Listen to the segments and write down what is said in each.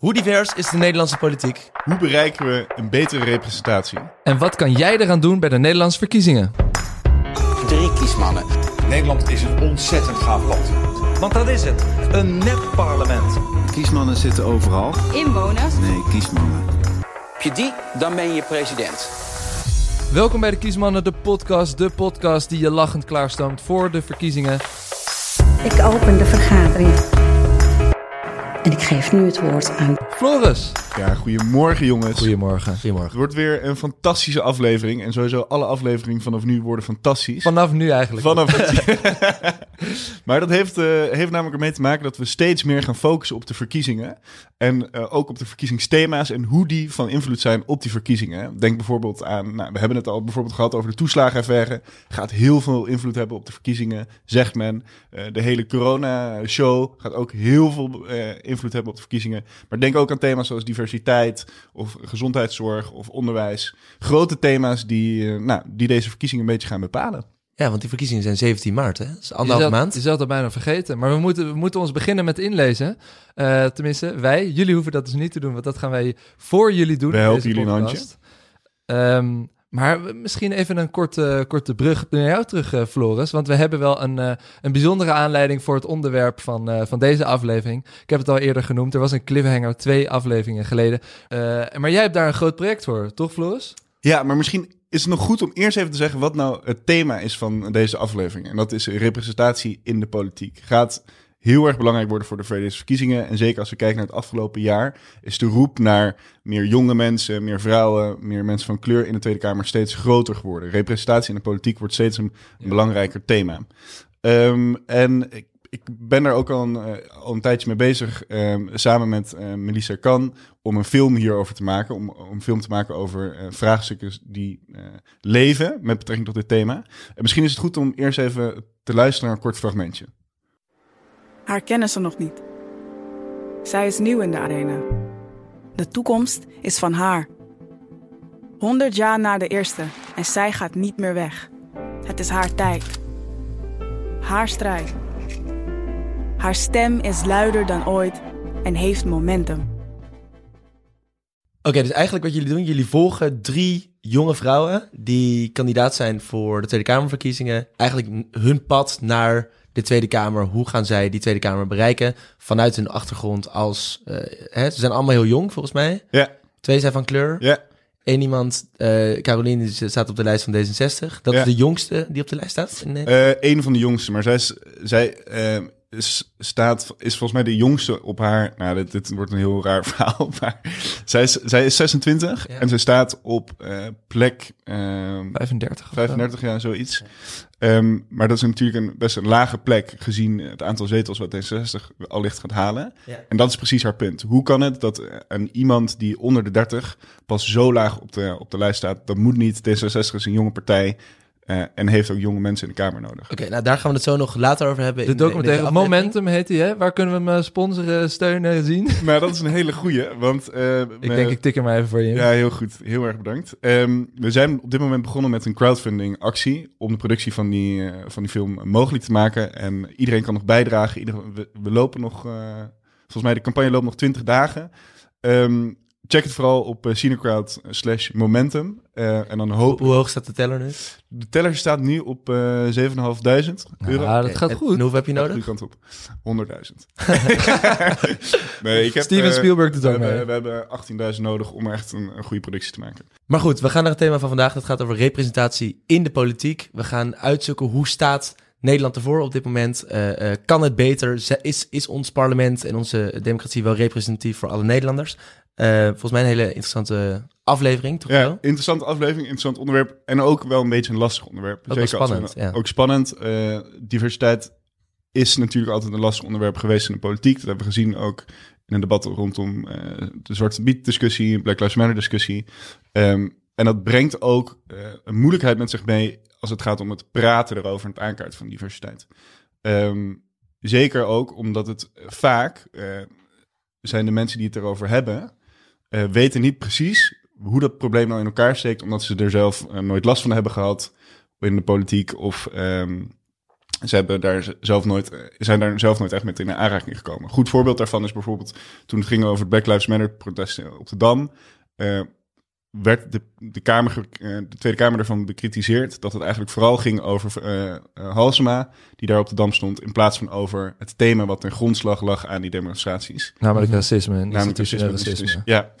Hoe divers is de Nederlandse politiek? Hoe bereiken we een betere representatie? En wat kan jij eraan doen bij de Nederlandse verkiezingen? Drie kiesmannen. Nederland is een ontzettend gaaf land. Want dat is het. Een nep-parlement. Kiesmannen zitten overal. Inwoners. Nee, kiesmannen. Heb je die, dan ben je president. Welkom bij de Kiesmannen, de podcast. De podcast die je lachend klaarstoomt voor de verkiezingen. Ik open de vergadering. En ik geef nu het woord aan Floris. Ja, goedemorgen jongens. Goedemorgen. Het Goedemorgen. wordt weer een fantastische aflevering. En sowieso alle afleveringen vanaf nu worden fantastisch. Vanaf nu eigenlijk. Vanaf maar dat heeft, eh, heeft namelijk ermee te maken dat we steeds meer gaan focussen op de verkiezingen. En eh, ook op de verkiezingsthema's en hoe die van invloed zijn op die verkiezingen. Denk bijvoorbeeld aan, nou, we hebben het al bijvoorbeeld gehad over de toeslagenaffaire. Gaat heel veel invloed hebben op de verkiezingen, zegt men. Eh, de hele corona-show gaat ook heel veel eh, invloed hebben op de verkiezingen. Maar denk ook aan thema's zoals diversiteit of gezondheidszorg of onderwijs. Grote thema's die, eh, nou, die deze verkiezingen een beetje gaan bepalen. Ja, want die verkiezingen zijn 17 maart, hè? Dat is Je zult- maand. Je zult dat bijna vergeten. Maar we moeten, we moeten ons beginnen met inlezen. Eh, tenminste, wij. Jullie hoeven dat dus niet te doen, want dat gaan wij voor jullie doen. We in helpen jullie een podcast. Ehm, maar misschien even een korte, korte brug naar jou terug, eh, Floris. Want we hebben wel een, eh, een bijzondere aanleiding voor het onderwerp van, eh, van deze aflevering. Ik heb het al eerder genoemd. Er was een cliffhanger twee afleveringen geleden. Maar jij hebt daar een groot project voor, toch, Floris? Ja, maar misschien is het nog goed om eerst even te zeggen wat nou het thema is van deze aflevering. En dat is representatie in de politiek. Gaat heel erg belangrijk worden voor de verkiezingen. En zeker als we kijken naar het afgelopen jaar, is de roep naar meer jonge mensen, meer vrouwen, meer mensen van kleur in de Tweede Kamer steeds groter geworden. Representatie in de politiek wordt steeds een, belangrijker thema. Ehm, en ik, ik ben daar ook al een, eh, al een tijdje mee bezig, ehm, samen met eh, Melissa Kan, om een film hierover te maken. Om, om een film te maken over eh, vraagstukken die leven met betrekking tot dit thema. En misschien is het goed om eerst even te luisteren naar een kort fragmentje. Haar kennen ze nog niet. Zij is nieuw in de arena. De toekomst is van haar. 100 jaar na de eerste en zij gaat niet meer weg. Het is haar tijd. Haar strijd. Haar stem is luider dan ooit en heeft momentum. Oké, dus eigenlijk wat jullie doen, jullie volgen drie jonge vrouwen die kandidaat zijn voor de Tweede Kamerverkiezingen. Eigenlijk hun pad naar de Tweede Kamer. Hoe gaan zij die Tweede Kamer bereiken vanuit hun achtergrond als... eh, hè, ze zijn allemaal heel jong volgens mij. Ja, Twee zijn van kleur. ja, Eén iemand, eh Caroline, die staat op de lijst van D66. Dat Ja. is de jongste die op de lijst staat. Nederland. Eh, een van de jongste, maar zij, is, zij eh, is, staat, is volgens mij de jongste op haar. Nou, dit, dit wordt een heel raar verhaal. Maar zij is, zij is 26 Ja. en zij staat op eh, plek eh, 35. of zo. 35 jaar, zoiets. Ehm, maar dat is natuurlijk een best een lage plek gezien het aantal zetels wat D66 allicht gaat halen. Ja. En dat is precies haar punt. Hoe kan het dat een iemand die onder de 30 pas zo laag op de, op de lijst staat? Dat moet niet. D66 is een jonge partij eh, en heeft ook jonge mensen in de Kamer nodig. Oké, nou daar gaan we het zo nog later over hebben. De documentaire. Momentum heet die, hè? Waar kunnen we hem eh, sponsoren, steunen, zien? Nou, dat is een hele goeie, want... eh, Ik me- denk, ik tik er maar even voor je. Ja, heel goed. Heel erg bedankt. Ehm, we zijn op dit moment begonnen met een crowdfunding actie om de productie van die, eh, van die film mogelijk te maken. En iedereen kan nog bijdragen. Ieder, we, we lopen nog, eh, volgens mij de campagne loopt nog 20 dagen. Ehm, check het vooral op uh, Cinecrowd slash momentum. Eh, en dan Hoe, hoop hoe hoog staat de teller nu? De teller staat nu op eh 7.500 euro. Ja, dat gaat goed. En hoeveel heb je nodig? goede kant op. 100.000. nee, ik heb, Steven Spielberg doet we ook mee. hebben, we hebben 18.000 nodig om echt een, een goede productie te maken. Maar goed, we gaan naar het thema van vandaag. Dat gaat over representatie in de politiek. We gaan uitzoeken hoe staat Nederland ervoor op dit moment. Eh, eh, kan het beter? Z- Is, is ons parlement en onze democratie wel representatief voor alle Nederlanders? Eh, volgens mij een hele interessante aflevering, toch Ja, wel? interessante aflevering, interessant onderwerp. En ook wel een beetje een lastig onderwerp. we- spannend, ja. Ook spannend. Eh, diversiteit is natuurlijk altijd een lastig onderwerp geweest in de politiek. Dat hebben we gezien ook in een debat rondom eh, de Zwarte Biet discussie, Black Lives Matter discussie. Ehm, en dat brengt ook een moeilijkheid met zich mee als het gaat om het praten erover en het aankaarten van diversiteit. Ehm, zeker ook omdat het vaak zijn de mensen die het erover hebben, eh, weten niet precies hoe dat probleem nou in elkaar steekt, omdat ze er zelf eh, nooit last van hebben gehad in de politiek of, ehm, Ze hebben daar zelf nooit, eh, zijn daar zelf nooit echt met in aanraking gekomen. Een goed voorbeeld daarvan is bijvoorbeeld toen het ging over het Black Lives Matter protesten op de Dam. eh, werd de, de, kamer, eh, de Tweede Kamer ervan bekritiseerd dat het eigenlijk vooral ging over eh, eh, Halsema, die daar op de Dam stond, in plaats van over het thema wat ten grondslag lag aan die demonstraties. Namelijk racisme en Namelijk racisme. racisme. Ja.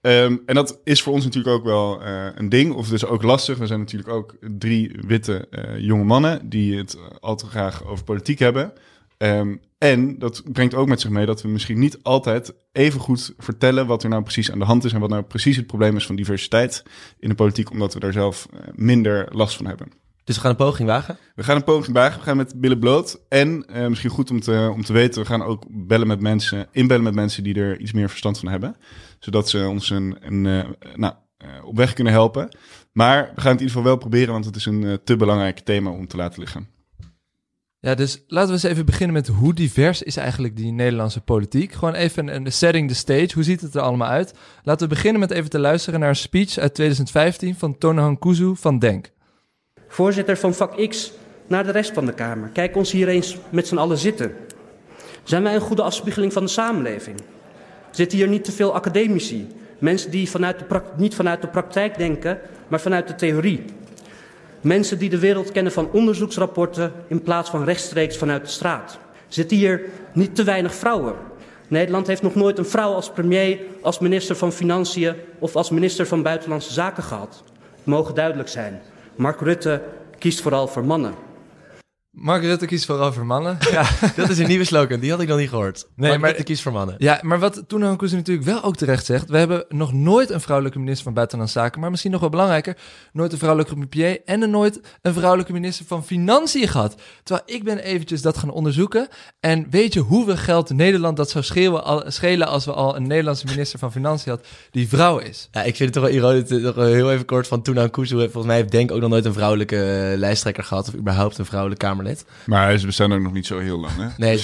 Ehm, en dat is voor ons natuurlijk ook wel een ding, of dus ook lastig. We zijn natuurlijk ook drie witte jonge mannen die het al te graag over politiek hebben. Ehm, en dat brengt ook met zich mee dat we misschien niet altijd even goed vertellen wat er nou precies aan de hand is en wat nou precies het probleem is van diversiteit in de politiek, omdat we daar zelf eh, minder last van hebben. Dus we gaan een poging wagen. We gaan een poging wagen. We gaan met billen bloot. En eh, misschien goed om te, om te weten, we gaan ook bellen met mensen, inbellen met mensen die er iets meer verstand van hebben. Zodat ze ons een, een, eh, nou, op weg kunnen helpen. Maar we gaan het in ieder geval wel proberen, want het is een te belangrijk thema om te laten liggen. Ja, dus laten we eens even beginnen met hoe divers is eigenlijk die Nederlandse politiek. Gewoon even een, setting the stage. Hoe ziet het er allemaal uit? Laten we beginnen met even te luisteren naar een speech uit 2015 van Tonahan Kuzu van Denk. Voorzitter van vak X naar de rest van de Kamer. Kijk ons hier eens met z'n allen zitten. Zijn wij een goede afspiegeling van de samenleving? Zitten hier niet te veel academici? Mensen die vanuit de niet vanuit de praktijk denken, maar vanuit de theorie. Mensen die de wereld kennen van onderzoeksrapporten in plaats van rechtstreeks vanuit de straat. Zitten hier niet te weinig vrouwen? Nederland heeft nog nooit een vrouw als premier, als minister van Financiën of als minister van Buitenlandse Zaken gehad. Het mogen duidelijk zijn. Mark Rutte kiest vooral voor mannen. Mark Rutte kiest vooral voor mannen. Ja, Dat is een nieuwe slogan, die had ik nog niet gehoord. Nee, maar maar- ik kies voor mannen. ja maar wat Tonahan Kuzu natuurlijk wel ook terecht zegt... we hebben nog nooit een vrouwelijke minister van Buitenlandse Zaken... maar misschien nog wel belangrijker... nooit een vrouwelijke premier en er nooit een vrouwelijke minister van Financiën gehad. Terwijl ik ben eventjes dat gaan onderzoeken... en weet je hoeveel geld Nederland dat zou schreeuwen, al, schelen... als we al een Nederlandse minister van Financiën had die vrouw is? Ja, ik vind het toch wel ironisch, eh, nog wel heel even kort van toen aan Kuzu. Volgens mij heeft Denk ook nog nooit een vrouwelijke eh, lijsttrekker gehad. Of überhaupt een vrouwelijk Maar ze bestaan ook nog niet zo heel lang, hè? Nee,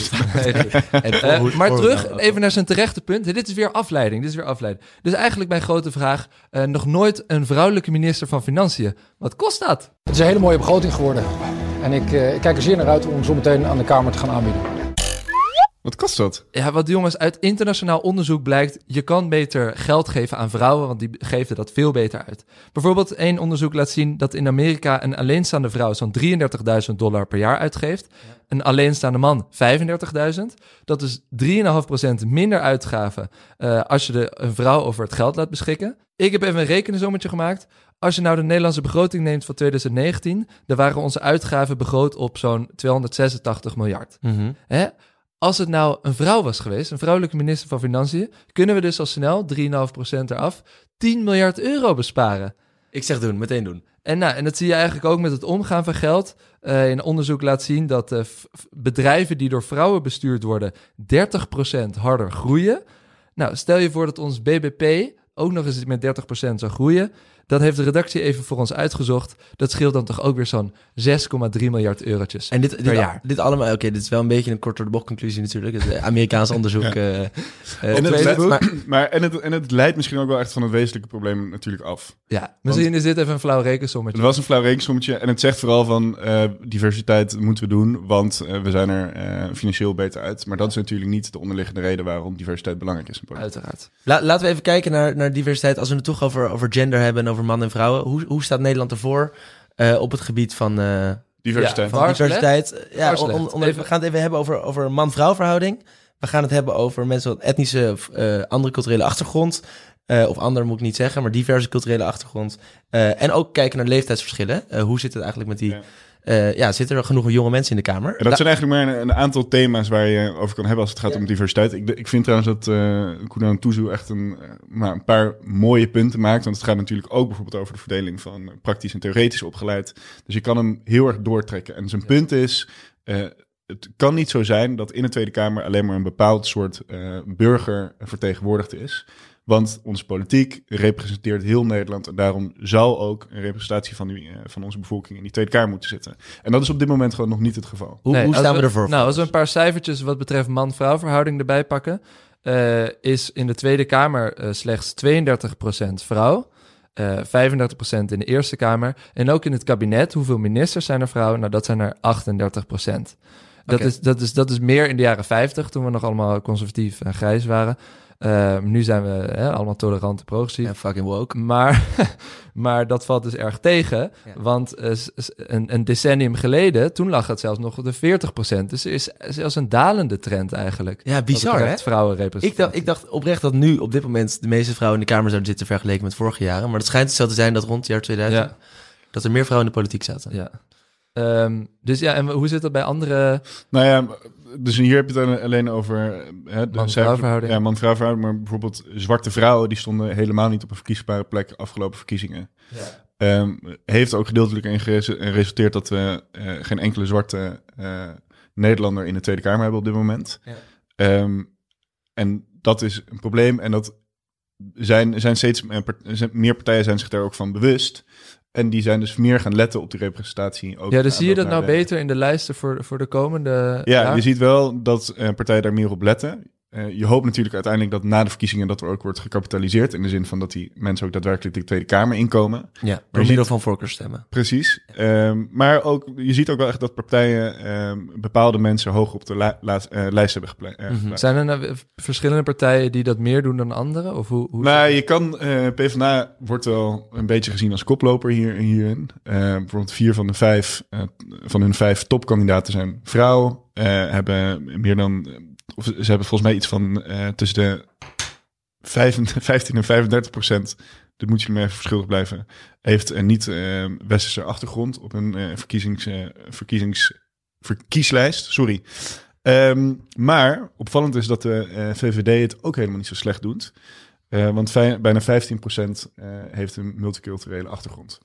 en maar terug even naar zijn terechte punt. Dit is weer afleiding. Dit is weer afleiding. Dus eigenlijk mijn grote vraag: eh, nog nooit een vrouwelijke minister van Financiën. Wat kost dat? Het is een hele mooie begroting geworden. En ik, eh, ik kijk er zeer naar uit om zo meteen aan de Kamer te gaan aanbieden. Wat kost dat? Ja, wat jongens, uit internationaal onderzoek blijkt, je kan beter geld geven aan vrouwen, want die geven dat veel beter uit. Bijvoorbeeld één onderzoek laat zien dat in Amerika een alleenstaande vrouw zo'n 33.000 dollar per jaar uitgeeft. Een alleenstaande man 35.000. Dat is 3,5% minder uitgaven eh, als je de, een vrouw over het geld laat beschikken. Ik heb even een rekenensommetje gemaakt. Als je nou de Nederlandse begroting neemt van 2019, dan waren onze uitgaven begroot op zo'n 286 miljard. Hè? Als het nou een vrouw was geweest, een vrouwelijke minister van Financiën, kunnen we dus al snel, 3,5% eraf, 10 miljard euro besparen. Ik zeg doen, meteen doen. En, nou, en dat zie je eigenlijk ook met het omgaan van geld. Eh een onderzoek laat zien dat eh, bedrijven die door vrouwen bestuurd worden 30% harder groeien. Nou, stel je voor dat ons BBP ook nog eens met 30% zou groeien. Dat heeft de redactie even voor ons uitgezocht. Dat scheelt dan toch ook weer zo'n 6,3 miljard eurotjes En dit, per dit, jaar. dit allemaal, oké, dit is wel een beetje een kort door de bocht conclusie natuurlijk. Het eh, Amerikaans onderzoek. eh, eh, En het, leidt, maar- maar, en, het, en het leidt misschien ook wel echt van het wezenlijke probleem natuurlijk af. Ja, misschien is dit even een flauw rekensommetje. Het was een flauw rekensommetje en het zegt vooral van eh, diversiteit moeten we doen, want we zijn er eh, financieel beter uit. Maar dat is natuurlijk niet de onderliggende reden waarom diversiteit belangrijk is in. Uiteraard. La- laten we even kijken naar, naar diversiteit. Als we het toch over, over gender hebben en over mannen en vrouwen. Hoe, hoe staat Nederland ervoor eh, op het gebied van, eh, Diversiteit. Ja, van diversiteit? Ja, Waar on- on- slecht? on- Even- we gaan het even hebben over, over een man-vrouw verhouding. We gaan het hebben over mensen met etnische of eh, andere culturele achtergrond. Eh, of ander moet ik niet zeggen, maar diverse culturele achtergrond. Eh, en ook kijken naar leeftijdsverschillen. Eh, hoe zit het eigenlijk met die... Ja. Eh, ja, zitten er genoeg jonge mensen in de Kamer? En dat zijn eigenlijk maar een, een aantal thema's waar je over kan hebben als het gaat om diversiteit. Ik, ik vind trouwens dat uh, Kunan Tuzu echt een, eh, maar een paar mooie punten maakt. Want het gaat natuurlijk ook bijvoorbeeld over de verdeling van praktisch en theoretisch opgeleid. Dus je kan hem heel erg doortrekken. En zijn punt is, eh, het kan niet zo zijn dat in de Tweede Kamer alleen maar een bepaald soort eh, burger vertegenwoordigd is. Want onze politiek representeert heel Nederland. En daarom zou ook een representatie van, die, eh, van onze bevolking in die Tweede Kamer moeten zitten. En dat is op dit moment gewoon nog niet het geval. Hoe, Nee, hoe staan we ervoor? Nou, als we een paar cijfertjes wat betreft man-vrouw verhouding erbij pakken, eh, is in de Tweede Kamer eh, slechts 32% vrouw. eh 35% in de Eerste Kamer. En ook in het kabinet, hoeveel ministers zijn er vrouwen? Nou, dat zijn er 38%. Dat, is, dat, is, dat is meer in de jaren 50, toen we nog allemaal conservatief en grijs waren. Eh, nu zijn we hè, allemaal tolerant en progressief. Ja, fucking woke. Maar, maar dat valt dus erg tegen. Ja. Want eh, een, een decennium geleden, toen lag het zelfs nog op de 40%. Dus er is zelfs een dalende trend eigenlijk. Ja, bizar hè? Ik dacht, ik dacht oprecht dat nu op dit moment de meeste vrouwen in de Kamer zouden zitten vergeleken met vorige jaren. Maar het schijnt dus zo te zijn dat rond het jaar 2000 Ja. dat er meer vrouwen in de politiek zaten. Ja. Ehm, dus ja, en hoe zit dat bij andere... Nou ja, dus hier heb je het alleen- over... eh, Hè, de Man-vrouw cijfers- verhouding. Ja, man-vrouw verhouding. Maar bijvoorbeeld zwarte vrouwen... die stonden helemaal niet op een verkiesbare plek... afgelopen verkiezingen. Ehm, heeft ook gedeeltelijk in geresu- geresulteerd... dat we eh, geen enkele zwarte eh, Nederlander in de Tweede Kamer hebben op dit moment. Ja. Ehm, en dat is een probleem. En dat zijn, zijn steeds meer partijen zijn zich daar ook van bewust. En die zijn dus meer gaan letten op die representatie. Ook Ja, dus zie je dat nou de- beter in de lijsten voor, voor de komende ja, je ziet wel dat eh, partijen daar meer op letten. Eh, je hoopt natuurlijk uiteindelijk dat na de verkiezingen dat er ook wordt gecapitaliseerd. In de zin van dat die mensen ook daadwerkelijk de Tweede Kamer inkomen. Ja, door middel ziet- van voorkeurstemmen. Precies. Ehm, maar ook, je ziet ook wel echt dat partijen ehm, bepaalde mensen hoog op de la- laat- eh, lijst hebben gepla- eh, Mhm. geplaatst. Zijn er nou verschillende partijen die dat meer doen dan anderen? Of hoe, hoe Nou, je kan, PvdA wordt wel een beetje gezien als koploper hier, hierin. Bijvoorbeeld vier van de vijf, van hun vijf topkandidaten zijn vrouw. hebben meer dan, of ze hebben volgens mij iets van eh, tussen de 25 15 en 35 procent. Dit moet je me even verschuldigd blijven. Heeft een niet-westerse achtergrond op een eh, verkiezings, eh, verkiezings, verkieslijst. Sorry. Ehm, maar opvallend is dat de eh, VVD het ook helemaal niet zo slecht doet. Eh, want bijna 15% eh heeft een multiculturele achtergrond.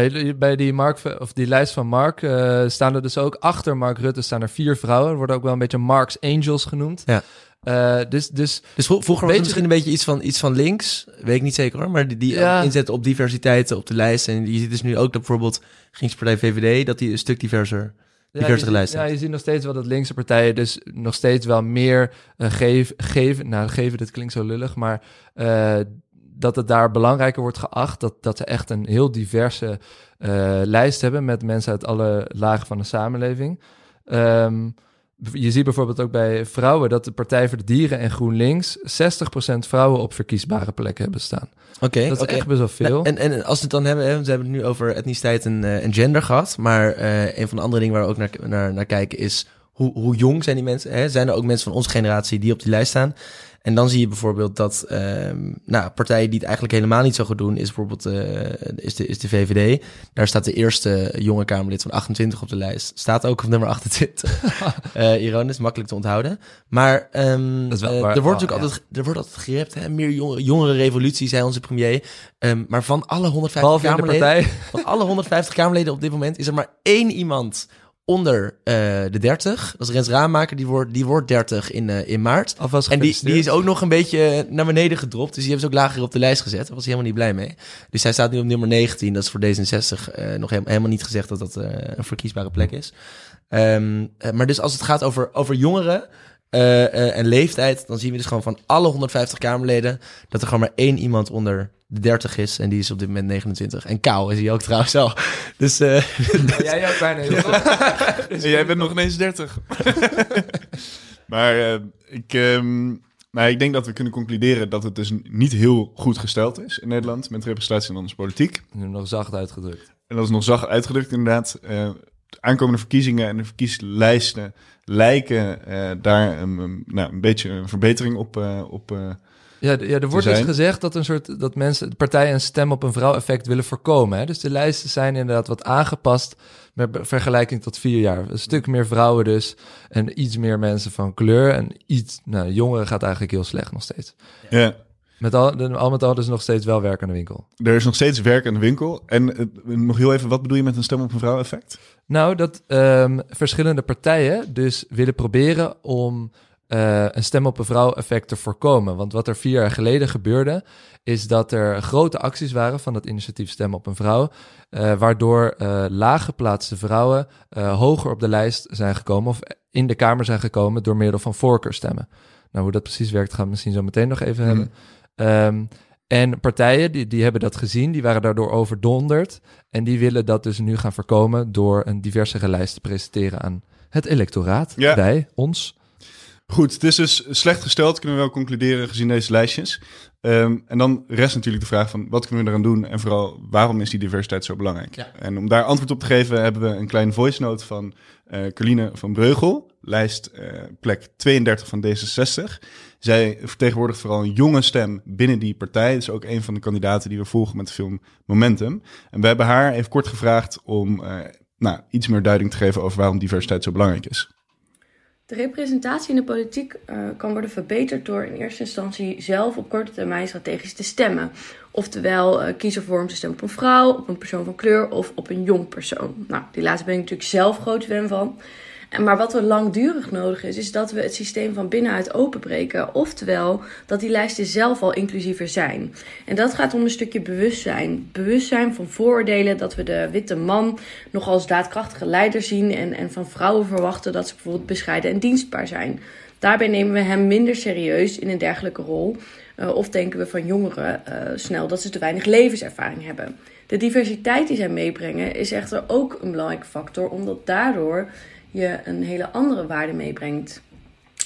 Ja, bij die, Mark, of die lijst van Mark eh, staan er dus ook achter Mark Rutte staan er vier vrouwen. Er worden ook wel een beetje Mark's Angels genoemd. Ja. Eh, dus, dus Dus vro- vroeger was Weet het misschien een beetje iets van, iets van links. Weet ik niet zeker hoor. Maar die, die Ja. inzetten op diversiteit op de lijst. En je ziet dus nu ook dat bijvoorbeeld Gingspartij VVD... dat die een stuk diverser... ja, je, lijst ziet- ja, je ziet nog steeds wel dat linkse partijen dus nog steeds wel meer geef, geven. Nou, geven, dat klinkt zo lullig, maar dat het daar belangrijker wordt geacht. Dat, dat ze echt een heel diverse eh, lijst hebben met mensen uit alle lagen van de samenleving. Ehm, je ziet bijvoorbeeld ook bij vrouwen dat de Partij voor de Dieren en GroenLinks 60% vrouwen op verkiesbare plekken hebben staan. Oké, Dat is oké. echt best wel veel. En, en als we het dan hebben, hè, we hebben het nu over etniciteit en, eh, en gender gehad. Maar eh, een van de andere dingen waar we ook naar, naar, naar kijken is hoe, hoe jong zijn die mensen? Hè? Zijn er ook mensen van onze generatie die op die lijst staan? En dan zie je bijvoorbeeld dat ehm, nou, partijen die het eigenlijk helemaal niet zo goed doen, is bijvoorbeeld eh, is de, is de VVD. Daar staat de eerste jonge Kamerlid van 28 op de lijst. Staat ook op nummer 28. Eh ironisch, makkelijk te onthouden. Maar ehm, Dat is wel eh, er wordt oh, natuurlijk ja. altijd, er wordt altijd gerept, hè? meer jongere, jongere revolutie, zei onze premier. Ehm, maar van alle 150 Behalve in de Kamerleden, van alle 150 Kamerleden op dit moment is er maar één iemand onder eh, de 30. Dat is Rens Raamaker, die wordt, die wordt 30 in, eh, in maart. Alvast En die, die is ook nog een beetje naar beneden gedropt. Dus die hebben ze ook lager op de lijst gezet. Daar was hij helemaal niet blij mee. Dus hij staat nu op nummer 19. Dat is voor D66 eh, nog he- helemaal niet gezegd dat dat eh, een verkiesbare plek is. Ehm, eh, maar dus als het gaat over, over jongeren eh, eh, en leeftijd... dan zien we dus gewoon van alle 150 Kamerleden... dat er gewoon maar één iemand onder de 30 is. En die is op dit moment 29. En Kou is hij ook trouwens al. Dus eh, Jij ook bijna heel jij bent nog ineens 30. maar eh, ik, ehm, nou, ik denk dat we kunnen concluderen dat het dus niet heel goed gesteld is in Nederland met representatie in onze politiek. Nu nog zacht uitgedrukt. En dat is nog zacht uitgedrukt inderdaad. Eh, de aankomende verkiezingen en de verkieslijsten lijken eh, daar een, een- nou, een beetje een verbetering op, eh, op eh, Ja, ja er wordt dus gezegd dat, een soort, dat mensen, partijen een stem op een vrouw-effect willen voorkomen. Hè? Dus de lijsten zijn inderdaad wat aangepast met vergelijking tot vier jaar. Een stuk meer vrouwen dus en iets meer mensen van kleur. En iets, nou, jongeren gaat eigenlijk heel slecht nog steeds. ja. Met al, al met al dus nog steeds wel werk aan de winkel. Er is nog steeds werk aan de winkel. En eh, nog heel even, wat bedoel je met een stem op een vrouw effect? Nou, dat ehm, verschillende partijen dus willen proberen om eh, een stem op een vrouw effect te voorkomen. Want wat er vier jaar geleden gebeurde, is dat er grote acties waren van het initiatief Stem op een Vrouw, eh, waardoor eh laaggeplaatste vrouwen hoger op de lijst zijn gekomen of in de Kamer zijn gekomen door middel van voorkeurstemmen. Nou, hoe dat precies werkt, gaan we misschien zo meteen nog even hebben. Ehm, En partijen die, die hebben dat gezien, die waren daardoor overdonderd. En die willen dat dus nu gaan voorkomen door een diversere lijst te presenteren aan het electoraat. Ja. Wij, ons. Goed, het is dus slecht gesteld, kunnen we wel concluderen gezien deze lijstjes. Ehm, en dan rest natuurlijk de vraag van wat kunnen we eraan doen en vooral waarom is die diversiteit zo belangrijk? Ja. En om daar antwoord op te geven hebben we een kleine voice note van eh Carline van Breugel, lijst eh, plek 32 van D66. Zij vertegenwoordigt vooral een jonge stem binnen die partij. Dat is ook een van de kandidaten die we volgen met de film Momentum. En we hebben haar even kort gevraagd om eh, nou, iets meer duiding te geven over waarom diversiteit zo belangrijk is. De representatie in de politiek uh, kan worden verbeterd door in eerste instantie zelf op korte termijn strategisch te stemmen. Oftewel uh, kiezen voor om te stemmen op een vrouw, op een persoon van kleur of op een jong persoon. Nou, die laatste ben ik natuurlijk zelf groot fan van. Maar wat er langdurig nodig is, is dat we het systeem van binnenuit openbreken. Oftewel dat die lijsten zelf al inclusiever zijn. En dat gaat om een stukje bewustzijn. Bewustzijn van vooroordelen dat we de witte man nog als daadkrachtige leider zien. En, en van vrouwen verwachten dat ze bijvoorbeeld bescheiden en dienstbaar zijn. Daarbij nemen we hem minder serieus in een dergelijke rol. Uh, of denken we van jongeren uh, snel dat ze te weinig levenservaring hebben. De diversiteit die zij meebrengen is echter ook een belangrijke factor, omdat daardoor je een hele andere waarde meebrengt.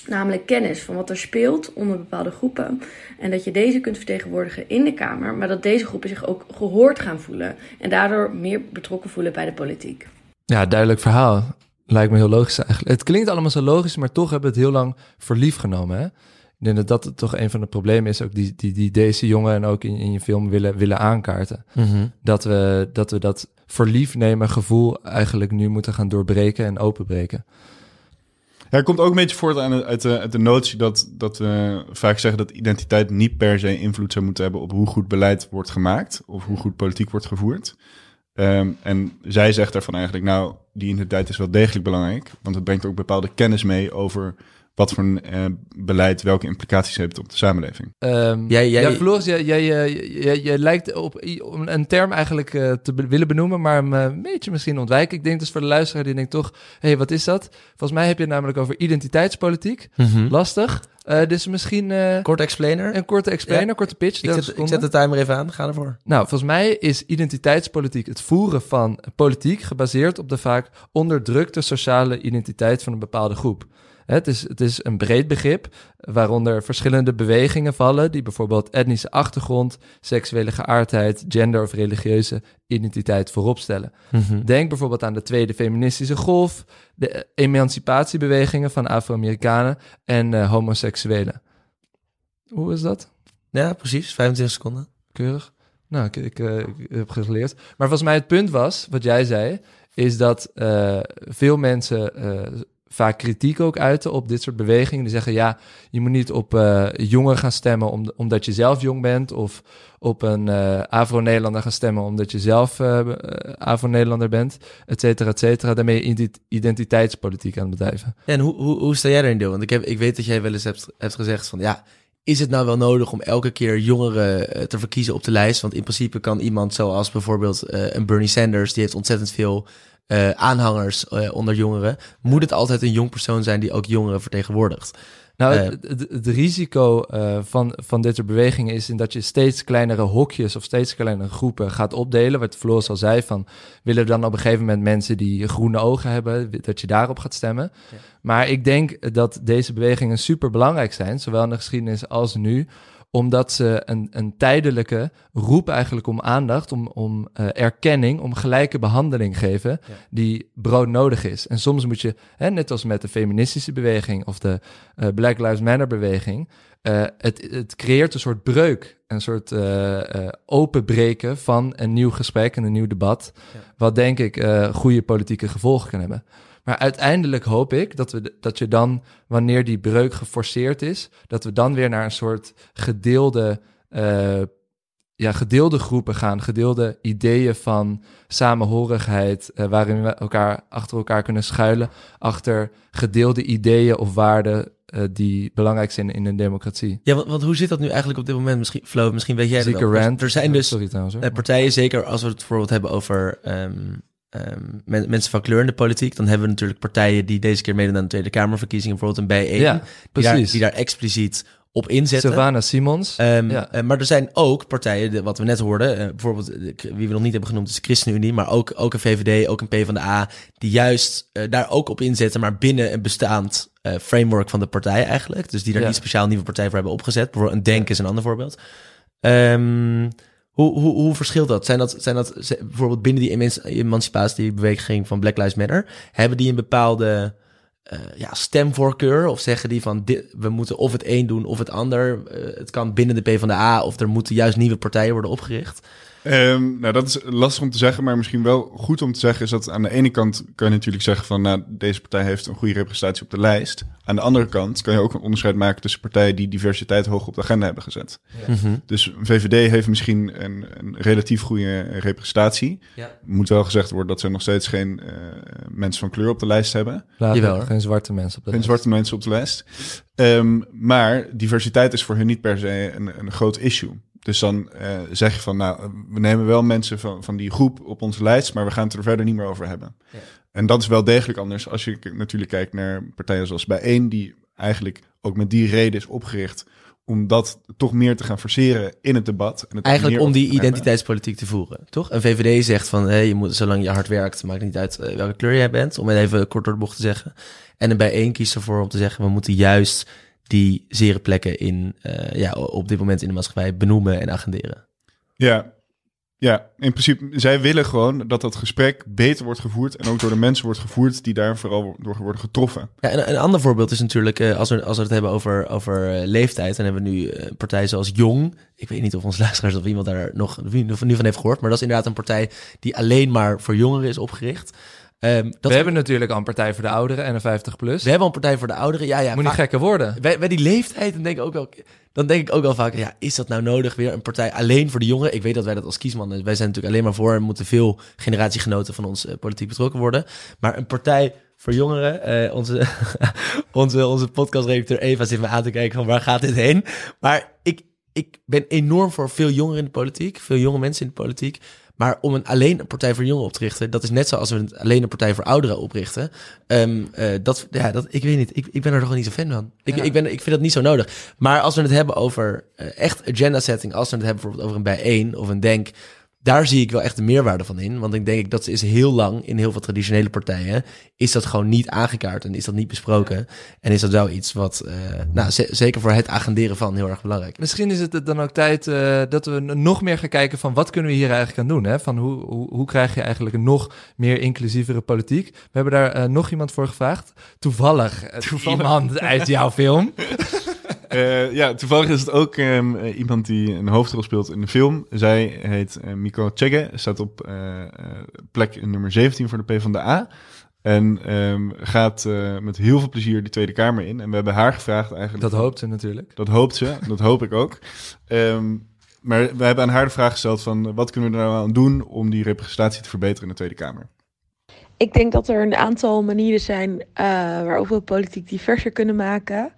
Namelijk kennis van wat er speelt onder bepaalde groepen. En dat je deze kunt vertegenwoordigen in de Kamer, maar dat deze groepen zich ook gehoord gaan voelen. En daardoor meer betrokken voelen bij de politiek. Ja, duidelijk verhaal. Lijkt me heel logisch eigenlijk. Het klinkt allemaal zo logisch, maar toch hebben we het heel lang voor lief genomen. Hè? Ik denk dat dat toch een van de problemen is, ook die, die, die deze jongen en ook in, in je film willen, willen aankaarten. Mhm. Dat, we, dat we dat voor lief nemen gevoel eigenlijk nu moeten gaan doorbreken en openbreken. Ja, komt ook een beetje voort aan, uit, de, uit de notie dat, dat we vaak zeggen dat identiteit niet per se invloed zou moeten hebben op hoe goed beleid wordt gemaakt of hoe goed politiek wordt gevoerd. Um, en zij zegt daarvan eigenlijk, nou, die identiteit is wel degelijk belangrijk, want het brengt ook bepaalde kennis mee over wat voor een uh, beleid welke implicaties heeft op de samenleving. Um, jij, jij, ja, Floris, jij, jij, jij, jij, lijkt op om een term eigenlijk uh, te be willen benoemen, maar hem een beetje misschien ontwijken. Ik denk dus voor de luisteraar die denkt toch, hé, hey, wat is dat? Volgens mij heb je het namelijk over identiteitspolitiek. Mm -hmm. Lastig. Uh, dus misschien... Uh, Kort explainer. Een korte explainer, Ja. korte pitch. Ik zet, ik zet de timer even aan, ga ervoor. Nou, volgens mij is identiteitspolitiek het voeren van politiek gebaseerd op de vaak onderdrukte sociale identiteit van een bepaalde groep. Het is, het is een breed begrip waaronder verschillende bewegingen vallen, die bijvoorbeeld etnische achtergrond, seksuele geaardheid, gender of religieuze identiteit voorop stellen. Mm -hmm. Denk bijvoorbeeld aan de tweede feministische golf, de emancipatiebewegingen van Afro-Amerikanen en uh, homoseksuelen. Hoe is dat? Ja, precies. 25 seconden. Keurig. Nou, ik, ik, uh, ik heb geleerd. Maar volgens mij het punt was, wat jij zei, is dat uh, veel mensen vaak kritiek ook uiten op dit soort bewegingen. Die zeggen, ja, je moet niet op uh, jongen gaan stemmen om, omdat je zelf jong bent... of op een uh, Afro-Nederlander gaan stemmen omdat je zelf uh, Afro-Nederlander bent, et cetera, et cetera. Daarmee identiteitspolitiek aan het bedrijven. En hoe, hoe, hoe sta jij daarin deel? Want ik, heb, ik weet dat jij wel eens hebt, hebt gezegd van, ja, is het nou wel nodig om elke keer jongeren te verkiezen op de lijst? Want in principe kan iemand zoals bijvoorbeeld een Bernie Sanders, die heeft ontzettend veel uh, aanhangers uh, onder jongeren. Moet het altijd een jong persoon zijn die ook jongeren vertegenwoordigt? Nou, uh, het, het, het, risico van, van dit soort bewegingen is in dat je steeds kleinere hokjes of steeds kleinere groepen gaat opdelen. Wat Floris al zei, van willen we dan op een gegeven moment mensen die groene ogen hebben, dat je daarop gaat stemmen. Ja. Maar ik denk dat deze bewegingen super belangrijk zijn, zowel in de geschiedenis als nu omdat ze een, een tijdelijke roep eigenlijk om aandacht, om, om uh, erkenning, om gelijke behandeling geven, ja. die broodnodig is. En soms moet je, hè, net als met de feministische beweging of de uh, Black Lives Matter beweging, uh, het, het creëert een soort breuk, een soort openbreken van een nieuw gesprek en een nieuw debat, ja. wat denk ik goede politieke gevolgen kan hebben. Maar uiteindelijk hoop ik dat, we, dat je dan, wanneer die breuk geforceerd is, dat we dan weer naar een soort gedeelde, uh, ja, gedeelde groepen gaan, gedeelde ideeën van samenhorigheid, uh, waarin we elkaar achter elkaar kunnen schuilen, achter gedeelde ideeën of waarden uh, die belangrijk zijn in een democratie. Ja, want, want, hoe zit dat nu eigenlijk op dit moment? Misschien, Flo, misschien weet jij Zeker dat wel. Rand. Er zijn dus Sorry, trouwens, partijen, zeker als we het bijvoorbeeld hebben over um, um, men, mensen van kleur in de politiek, dan hebben we natuurlijk partijen die deze keer meedoen aan de Tweede Kamerverkiezingen, bijvoorbeeld een B1, ja, die, daar, precies. die daar expliciet op inzetten. Sylvana Simons. Ehm, Ja. eh, maar er zijn ook partijen, de- wat we net hoorden, eh, bijvoorbeeld eh, wie we nog niet hebben genoemd, is de ChristenUnie, maar ook, ook een VVD, ook een PvdA, die juist daar ook op inzetten, maar binnen een bestaand framework van de partij eigenlijk. Dus die daar Ja. niet speciaal nieuwe partij voor hebben opgezet. Bijvoorbeeld een Denk is een ander voorbeeld. Ehm, hoe, hoe, hoe verschilt dat? Zijn dat, zijn dat bijvoorbeeld binnen die emanci- emancipatiebeweging van Black Lives Matter, hebben die een bepaalde eh, ja, stemvoorkeur? Of zeggen die van dit, we moeten of het een doen of het ander? Eh, het kan binnen de PvdA of er moeten juist nieuwe partijen worden opgericht. Ehm, nou, dat is lastig om te zeggen, maar misschien wel goed om te zeggen is dat aan de ene kant kan je natuurlijk zeggen van, nou, deze partij heeft een goede representatie op de lijst. Aan de andere kant kan je ook een onderscheid maken tussen partijen die diversiteit hoog op de agenda hebben gezet. Mhm. Dus VVD heeft misschien een, een relatief goede representatie. Ja. Moet wel gezegd worden dat ze nog steeds geen eh, mensen van kleur op de lijst hebben. Jawel, geen zwarte mensen op de Geen lijst. zwarte mensen op de lijst. Ehm, maar diversiteit is voor hen niet per se een, een groot issue. Dus dan eh, zeg je van, nou, we nemen wel mensen van, van die groep op onze lijst, maar we gaan het er verder niet meer over hebben. Ja. En dat is wel degelijk anders als je natuurlijk kijkt naar partijen zoals Bijeen, die eigenlijk ook met die reden is opgericht om dat toch meer te gaan forceren in het debat. En het Eigenlijk om die identiteitspolitiek te voeren, toch? Een VVD zegt van, hey, je moet, zolang je hard werkt, maakt niet uit eh, welke kleur jij bent, om het even kort door de bocht te zeggen. En een bijeen kiest ervoor om te zeggen, we moeten juist die zere plekken in, eh, ja, op dit moment in de maatschappij benoemen en agenderen. Ja. Ja, in principe, zij willen gewoon dat dat gesprek beter wordt gevoerd en ook door de mensen wordt gevoerd die daar vooral door worden getroffen. Ja, en een ander voorbeeld is natuurlijk, eh, als, we, als we het hebben over, over eh, leeftijd, dan hebben we nu partijen zoals Jong. Ik weet niet of onze luisteraars of iemand daar nog nu van heeft gehoord, maar dat is inderdaad een partij die alleen maar voor jongeren is opgericht. Ehm, dat we hebben natuurlijk al een partij voor de ouderen en een 50 plus. we hebben een partij voor de ouderen. Ja, ja, Moet niet gekker worden. bij, bij die leeftijd, dan denk ik ook wel, dan denk ik ook wel vaak, ja, is dat nou nodig? Weer een partij alleen voor de jongeren? Ik weet dat wij dat als kiesman, wij zijn natuurlijk alleen maar voor en moeten veel generatiegenoten van ons eh, politiek betrokken worden. Maar een partij voor jongeren, eh, onze, onze, onze podcastredacteur Eva zit me aan te kijken van waar gaat dit heen? Maar ik, ik ben enorm voor veel jongeren in de politiek, veel jonge mensen in de politiek. Maar om een, alleen een partij voor jongeren op te richten, dat is net zoals we een, alleen een partij voor ouderen oprichten. Ehm, eh, dat, ja, dat, ik weet niet, ik, ik ben er toch niet zo fan van. Ik, Ja. ik, ben, ik vind dat niet zo nodig. Maar als we het hebben over eh, echt agenda setting, als we het hebben bijvoorbeeld over een bijeen of een denk, daar zie ik wel echt de meerwaarde van in. Want ik denk dat is heel lang in heel veel traditionele partijen is dat gewoon niet aangekaart en is dat niet besproken. En is dat wel iets wat, eh, nou, ze- zeker voor het agenderen van heel erg belangrijk. Misschien is het dan ook tijd eh, dat we nog meer gaan kijken van wat kunnen we hier eigenlijk aan doen. Hè? Van hoe, hoe, hoe krijg je eigenlijk een nog meer inclusievere politiek? We hebben daar eh, nog iemand voor gevraagd. Toevallig, eh, iemand uit jouw film. Eh, ja, toevallig is het ook ehm, eh, iemand die een hoofdrol speelt in de film. Zij heet eh, Miko Chegge, staat op plek nummer 17 voor de PvdA. En ehm, gaat eh, met heel veel plezier die Tweede Kamer in. En we hebben haar gevraagd eigenlijk... Dat hoopt ze natuurlijk. Dat hoopt ze, dat hoop ik ook. Ehm, maar we hebben aan haar de vraag gesteld van... wat kunnen we er nou aan doen om die representatie te verbeteren in de Tweede Kamer? Ik denk dat er een aantal manieren zijn eh, waarop we politiek diverser kunnen maken.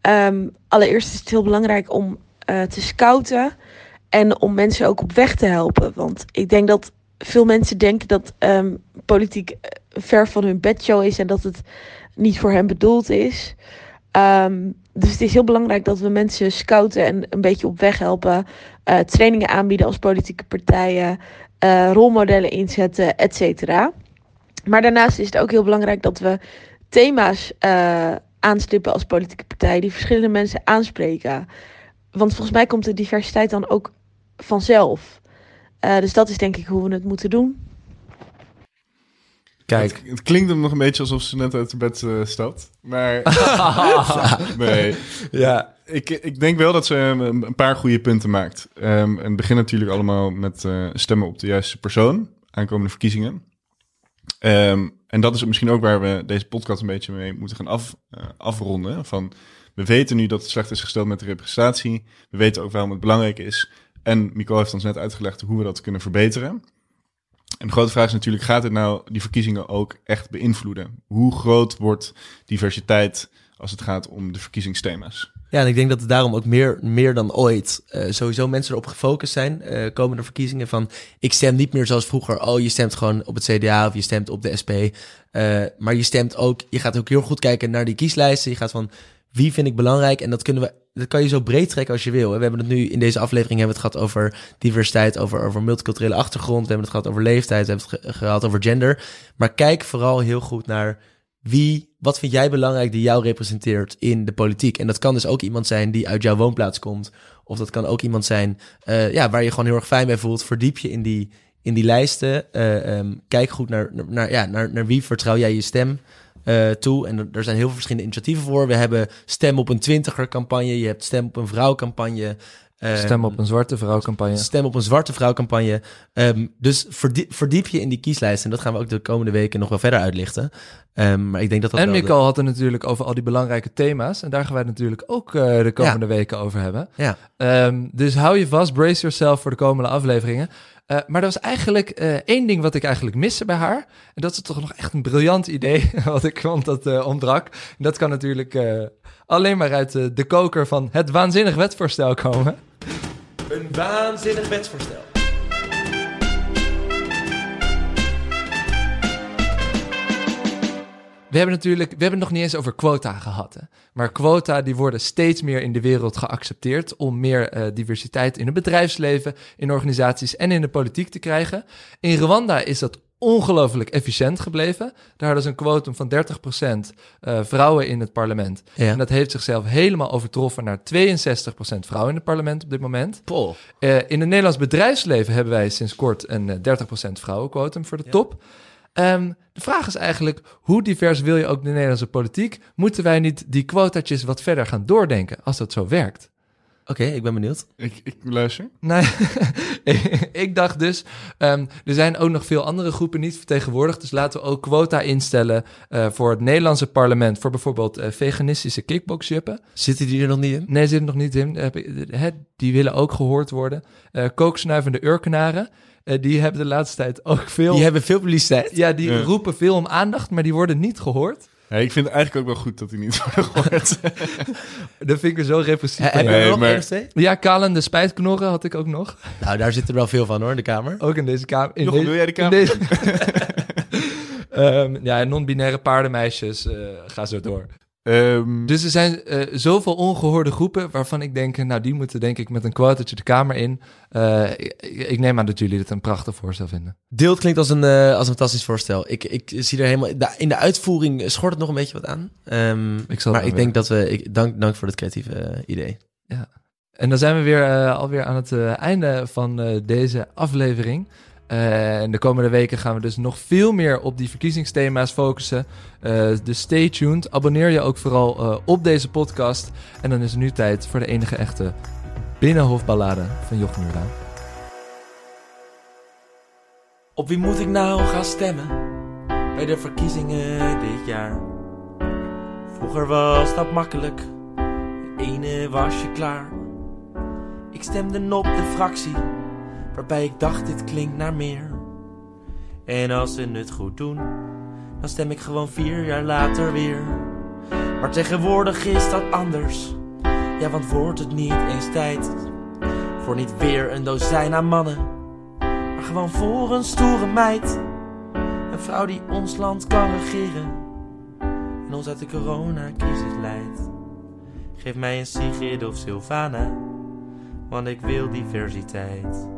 Ehm, allereerst is het heel belangrijk om eh, te scouten en om mensen ook op weg te helpen. Want ik denk dat veel mensen denken dat ehm, politiek eh, ver van hun bedshow is en dat het niet voor hen bedoeld is. Ehm, dus het is heel belangrijk dat we mensen scouten en een beetje op weg helpen. eh, trainingen aanbieden als politieke partijen, rolmodellen inzetten, et. Maar daarnaast is het ook heel belangrijk dat we thema's eh, aanstippen als politieke partij die verschillende mensen aanspreken. Want volgens mij komt de diversiteit dan ook vanzelf. Eh, dus dat is denk ik hoe we het moeten doen. Kijk. Het, het klinkt hem nog een beetje alsof ze net uit de bed eh, stapt. Maar nee. Ja. Ik, ik denk wel dat ze een, een paar goede punten maakt. Ehm, en het begint natuurlijk allemaal met eh, stemmen op de juiste persoon. Aankomende verkiezingen. Ehm, en dat is misschien ook waar we deze podcast een beetje mee moeten gaan eh, afronden. Van, we weten nu dat het slecht is gesteld met de representatie. We weten ook waarom het belangrijk is. En Mico heeft ons net uitgelegd hoe we dat kunnen verbeteren. En de grote vraag is natuurlijk, gaat het nou die verkiezingen ook echt beïnvloeden? Hoe groot wordt diversiteit als het gaat om de verkiezingsthema's? Ja, en ik denk dat daarom ook meer, meer dan ooit eh, sowieso mensen erop gefocust zijn eh, komende verkiezingen. Van ik stem niet meer zoals vroeger. Oh, je stemt gewoon op het CDA of je stemt op de SP. Eh, maar je stemt ook, je gaat ook heel goed kijken naar die kieslijsten. Je gaat van wie vind ik belangrijk. En dat kunnen we dat kan je zo breed trekken als je wil. We hebben het nu in deze aflevering hebben we het gehad over diversiteit, over, over multiculturele achtergrond. We hebben het gehad over leeftijd, we hebben het ge- gehad over gender. Maar kijk vooral heel goed naar wie, wat vind jij belangrijk die jou representeert in de politiek? En dat kan dus ook iemand zijn die uit jouw woonplaats komt. Of dat kan ook iemand zijn eh, ja, waar je gewoon heel erg fijn bij voelt. Verdiep je in die, in die lijsten. Eh, ehm, kijk goed naar, naar, ja, naar, naar wie vertrouw jij je stem eh, toe. En er zijn heel veel verschillende initiatieven voor. We hebben stem op een twintiger campagne. Je hebt stem op een vrouw campagne. Ehm, Stem op een zwarte vrouw campagne. Stem op een zwarte vrouw campagne. Ehm, dus verdiep, verdiep je in die kieslijst. En dat gaan we ook de komende weken nog wel verder uitlichten. Ehm, maar ik denk dat dat En de- Mikkel had het natuurlijk over al die belangrijke thema's. En daar gaan wij het natuurlijk ook eh, de komende weken over hebben. Ja. Ehm, dus hou je vast, brace yourself voor de komende afleveringen. Eh, maar er was eigenlijk eh, één ding wat ik eigenlijk miste bij haar. En dat is toch nog echt een briljant idee, wat ik vond dat ontbrak. En dat kan natuurlijk alleen maar uit de koker van het waanzinnig wetsvoorstel komen. Een waanzinnig wetsvoorstel. We hebben natuurlijk, we hebben het nog niet eens over quota gehad. Hè? Maar quota die worden steeds meer in de wereld geaccepteerd om meer eh, diversiteit in het bedrijfsleven, in organisaties en in de politiek te krijgen. In Rwanda is dat ongelooflijk efficiënt gebleven. Daar hadden ze een quotum van 30% eh, vrouwen in het parlement. Ja. En dat heeft zichzelf helemaal overtroffen naar 62% vrouwen in het parlement op dit moment. Eh, in het Nederlands bedrijfsleven hebben wij sinds kort een eh, 30% vrouwenquotum voor de top. Ehm, de vraag is eigenlijk, hoe divers wil je ook de Nederlandse politiek? Moeten wij niet die quotaatjes wat verder gaan doordenken, als dat zo werkt? Oké, ik ben benieuwd. Ik, ik luister. Nee, ik dacht dus, ehm, er zijn ook nog veel andere groepen niet vertegenwoordigd. Dus laten we ook quota instellen eh, voor het Nederlandse parlement. Voor bijvoorbeeld eh, veganistische kickboxjuppen. Zitten die er nog niet in? Nee, zitten er nog niet in. Die willen ook gehoord worden. Eh kooksnuivende urkenaren. eh, die hebben de laatste tijd ook veel... Die hebben veel publiciteit. Ja, die Ja. roepen veel om aandacht, maar die worden niet gehoord. Ja, ik vind het eigenlijk ook wel goed dat hij niet wordt. Dat vind ik er zo repressief. Heb je Nee, er nog maar-? Ja, kalende spijtknorren had ik ook nog. Nou, daar zitten er wel veel van hoor, in de Kamer. Ook in deze kamer. In Jochem, deze- wil jij de in kamer? deze- Ehm, ja, non-binaire paardenmeisjes, eh, ga zo door. Ehm, Dus er zijn eh, zoveel ongehoorde groepen waarvan ik denk, nou die moeten denk ik met een quotaatje de kamer in. Eh, ik, ik neem aan dat jullie dit een prachtig voorstel vinden. Deelt klinkt als een, eh, als een fantastisch voorstel. Ik, ik zie er helemaal... da- In de uitvoering schort het nog een beetje wat aan. Ehm, Ik zal maar ik denk dat we... Ik, dank, dank voor het creatieve idee. En dan zijn we weer uh, alweer aan het uh, einde van uh, deze aflevering. Uh, en de komende weken gaan we dus nog veel meer op die verkiezingsthema's focussen. Uh, dus stay tuned. Abonneer je ook vooral uh, op deze podcast. En dan is het nu tijd voor de enige echte Binnenhofballade van Jochem. Op wie moet ik nou gaan stemmen bij de verkiezingen dit jaar? Vroeger was dat makkelijk, de ene was je klaar. Ik stemde op de fractie, waarbij ik dacht dit klinkt naar meer. En als ze het goed doen, dan stem ik gewoon vier jaar later weer. Maar tegenwoordig is dat anders, ja want wordt het niet eens tijd voor niet weer een dozijn aan mannen maar gewoon voor een stoere meid. Een vrouw die ons land kan regeren en ons uit de coronacrisis leidt. Geef mij een Sigrid of Sylvana, want ik wil diversiteit.